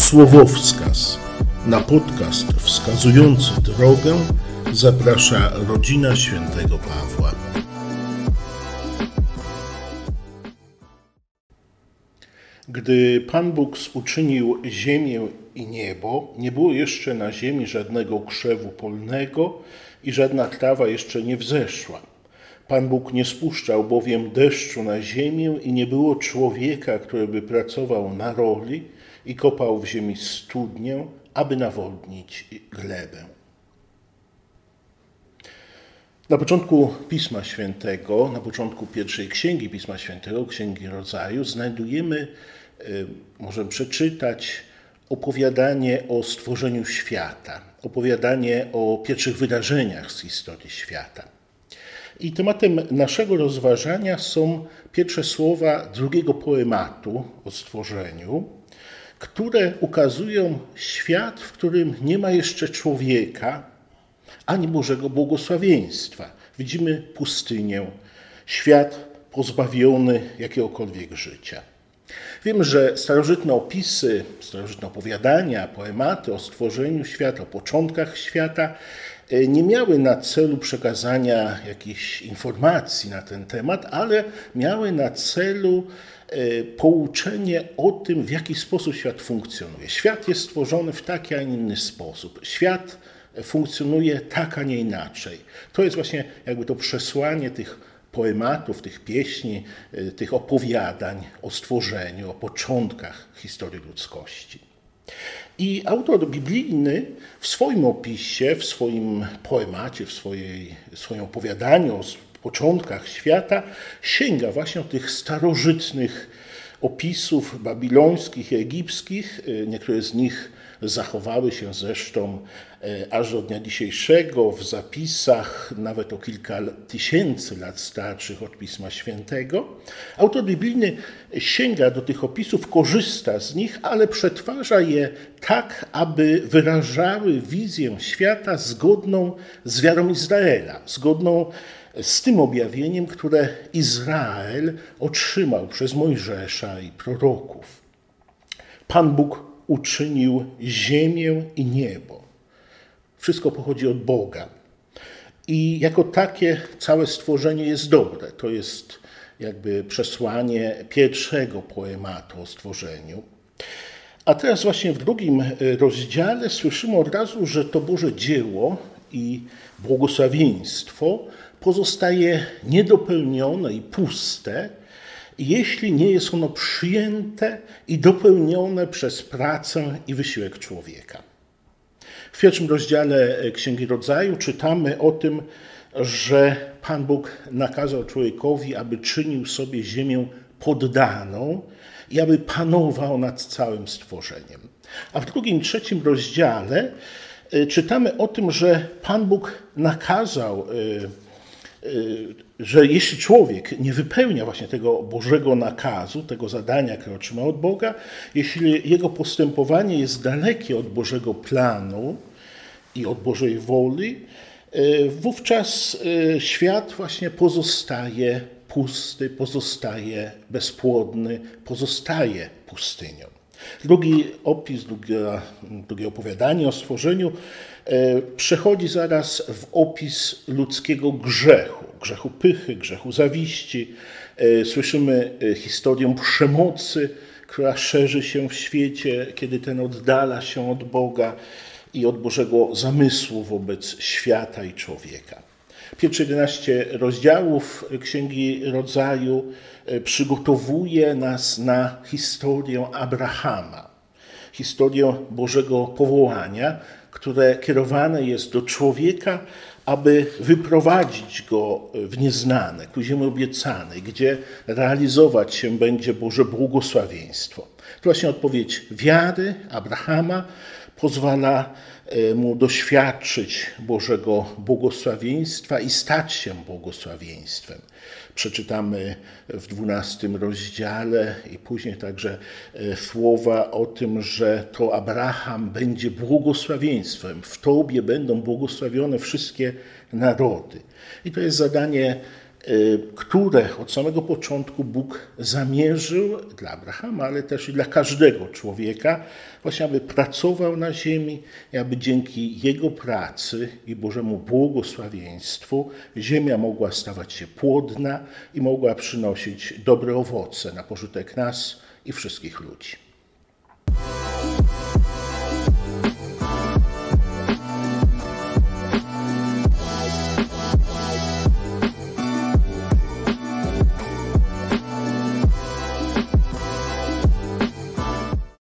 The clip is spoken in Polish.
Słowowskaz. Na podcast wskazujący drogę zaprasza rodzina świętego Pawła. Gdy Pan Bóg uczynił ziemię i niebo, nie było jeszcze na ziemi żadnego krzewu polnego i żadna trawa jeszcze nie wzeszła. Pan Bóg nie spuszczał bowiem deszczu na ziemię i nie było człowieka, który by pracował na roli i kopał w ziemi studnię, aby nawodnić glebę. Na początku Pisma Świętego, na początku pierwszej księgi Pisma Świętego, Księgi Rodzaju, znajdujemy, y, możemy przeczytać opowiadanie o stworzeniu świata, opowiadanie o pierwszych wydarzeniach z historii świata. I tematem naszego rozważania są pierwsze słowa drugiego poematu o stworzeniu, które ukazują świat, w którym nie ma jeszcze człowieka ani Bożego błogosławieństwa. Widzimy pustynię, świat pozbawiony jakiegokolwiek życia. Wiem, że starożytne opisy, starożytne opowiadania, poematy o stworzeniu świata, o początkach świata nie miały na celu przekazania jakichś informacji na ten temat, ale miały na celu e, pouczenie o tym, w jaki sposób świat funkcjonuje. Świat jest stworzony w taki, a inny sposób. Świat funkcjonuje tak, a nie inaczej. To jest właśnie jakby to przesłanie tych poematów, tych pieśni, y, tych opowiadań o stworzeniu, o początkach historii ludzkości. I autor biblijny w swoim opisie, w swoim poemacie, w swojej, swoim opowiadaniu o początkach świata sięga właśnie tych starożytnych opisów babilońskich i egipskich. Y, niektóre z nich zachowały się zresztą e, aż do dnia dzisiejszego w zapisach nawet o kilka tysięcy lat starszych od Pisma Świętego. Autor biblijny sięga do tych opisów, korzysta z nich, ale przetwarza je tak, aby wyrażały wizję świata zgodną z wiarą Izraela, zgodną z tym objawieniem, które Izrael otrzymał przez Mojżesza i proroków. Pan Bóg uczynił ziemię i niebo. Wszystko pochodzi od Boga. I jako takie całe stworzenie jest dobre. To jest jakby przesłanie pierwszego poematu o stworzeniu. A teraz właśnie w drugim e, rozdziale słyszymy od razu, że to Boże dzieło i błogosławieństwo pozostaje niedopełnione i puste, jeśli nie jest ono przyjęte i dopełnione przez pracę i wysiłek człowieka. W pierwszym rozdziale Księgi Rodzaju czytamy o tym, że Pan Bóg nakazał człowiekowi, aby czynił sobie ziemię poddaną i aby panował nad całym stworzeniem. A w drugim, trzecim rozdziale e, czytamy o tym, że Pan Bóg nakazał e, że jeśli człowiek nie wypełnia właśnie tego Bożego nakazu, tego zadania, które otrzymał od Boga, jeśli jego postępowanie jest dalekie od Bożego planu i od Bożej woli, y, wówczas y, świat właśnie pozostaje pusty, pozostaje bezpłodny, pozostaje pustynią. Drugi opis, drugie, drugie opowiadanie o stworzeniu e, przechodzi zaraz w opis ludzkiego grzechu, grzechu pychy, grzechu zawiści. E, słyszymy e, historię przemocy, która szerzy się w świecie, kiedy ten oddala się od Boga i od Bożego zamysłu wobec świata i człowieka. Pierwsze 11 rozdziałów Księgi Rodzaju e, przygotowuje nas na historię Abrahama, historię Bożego powołania, które kierowane jest do człowieka, aby wyprowadzić go w nieznane, ku ziemi obiecanej, gdzie realizować się będzie Boże błogosławieństwo. To właśnie odpowiedź wiary Abrahama pozwala E, mu doświadczyć Bożego błogosławieństwa i stać się błogosławieństwem. Przeczytamy w dwunastym rozdziale i później także e, słowa o tym, że to Abraham będzie błogosławieństwem. W Tobie będą błogosławione wszystkie narody. I to jest zadanie które od samego początku Bóg zamierzył dla Abrahama, ale też i dla każdego człowieka, właśnie aby pracował na ziemi i aby dzięki jego pracy i Bożemu błogosławieństwu ziemia mogła stawać się płodna i mogła przynosić dobre owoce na pożytek nas i wszystkich ludzi.